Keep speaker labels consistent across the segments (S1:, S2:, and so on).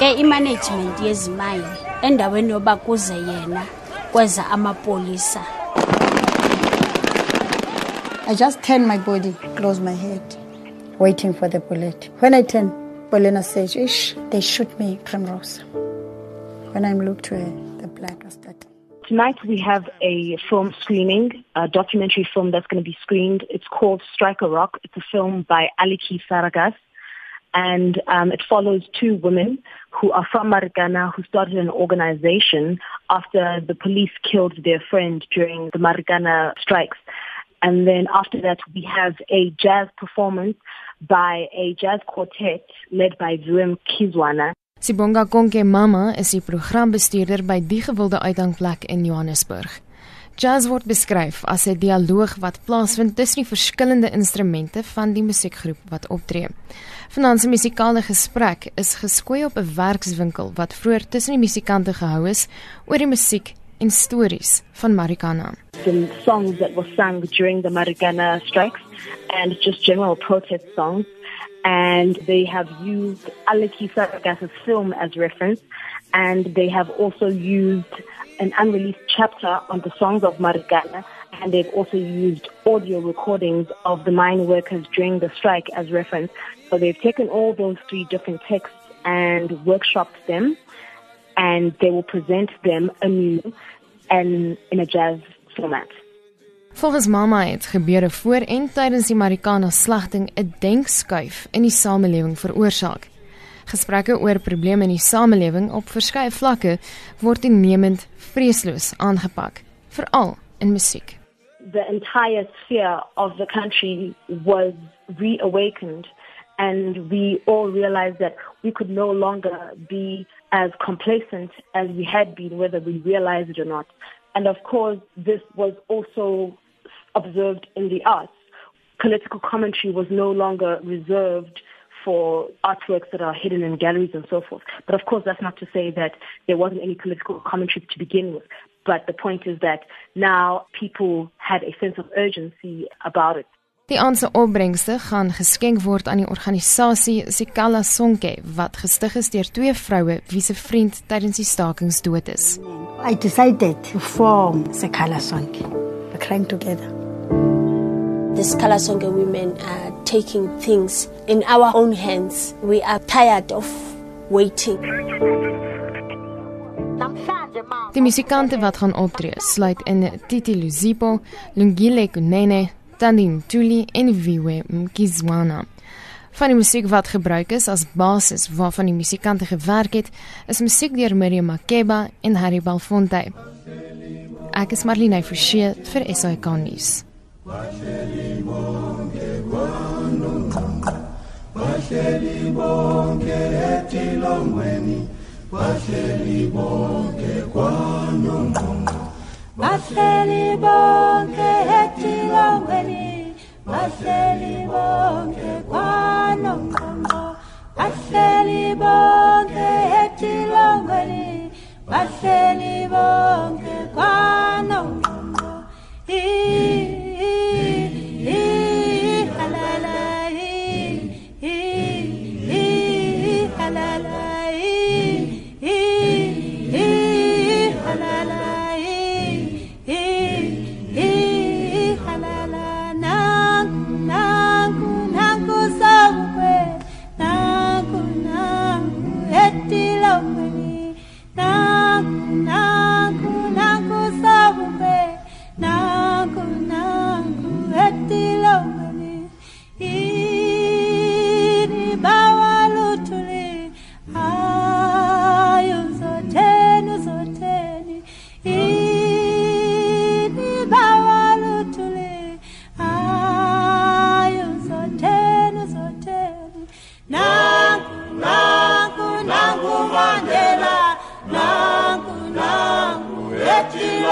S1: ke imanagement yezimali endaweni yoba kuze yena kweza amapolisa
S2: I just turn my body, close my head, waiting for the bullet. When I turn, Paulina says, Ish, they shoot me, Primrose. When I look to her, the blood was starting.
S3: Tonight we have a film screening, a documentary film that's going to be screened. It's called Strike a Rock. It's a film by Aliki Saragas. And um, it follows two women who are from Marikana who started an organization after the police killed their friend during the Marikana strikes. And then after that, we have a jazz performance by a jazz quartet led by Zuem Kizwana.
S4: Sibonga Konke Mama is die programbestuurder by die gewilde uithangplek in Johannesburg. Jazz word beskryf as 'n dialoog wat plaasvind tussen die verskillende instrumente van die musiekgroep wat optree. Vanaand se musikale gesprek is geskoei op 'n werkswinkel wat vroeër tussen die musikante gehou is oor die musiek en stories van Marikana.
S3: The songs that were sung during the Marikana strikes and just general protest songs. And they have used Aleki Saragas's film as reference. And they have also used an unreleased chapter on the songs of Marikana. And they've also used audio recordings of the mine workers during the strike as reference. So they've taken all those three different texts and workshopped them and they will present them anew and in a jazz format.
S4: Volgens Mama het gebeure voor en tydens die Marikana slagting 'n denkskuif in die samelewing veroorsaak. Gesprekke oor probleme in die samelewing op verskeie vlakke word vreesloos aangepak, veral in musiek.
S3: The entire sphere of the country was reawakened and we all realized that we could no longer be as complacent as we had been, whether we realized it or not. And of course, this was also observed in the arts. Political commentary was no longer reserved for artworks that are hidden in galleries and so forth. But of course, that's not to say that there wasn't any political commentary to begin with. But the point is that now people had a sense of urgency about it.
S4: Die aanse opbrengste gaan geskenk word aan die organisasie Sikhala Sonke wat gestig is deur twee vroue wie se vriend tydens die stakings dood is.
S2: I decided to form Sikhala Sonke. We're crying together.
S1: the Sikhala Sonke women are taking things in our own hands. We are tired of waiting.
S4: Die musikante wat gaan optree sluit in Titi Luzipo, Lungile Kunene, Tandin Tuli en Viwe Mkizwana. Van die musiek wat gebruik is as basis waarvan die musikante gewerk het, is musiek deur Miriam Makeba en Harry Balfonte. Ek is Marlene Forsie vir SAK nuus.
S5: Bahleli bonke etilongweni bahleli bonke kwanongqongqo.
S6: Bahleli bonke etilongweni bahleli bonke kwanongqongqo. Bahleli bonke etilongweni bahleli bonke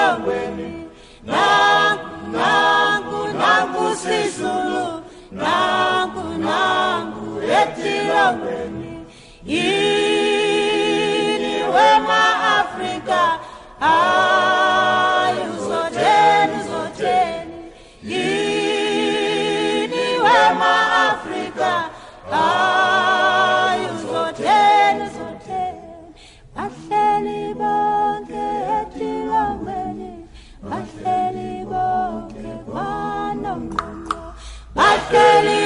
S5: etilongweni nangu nangu nangu sisulu nangu nangu etilongweni yini wema afrika ayu
S6: bahleli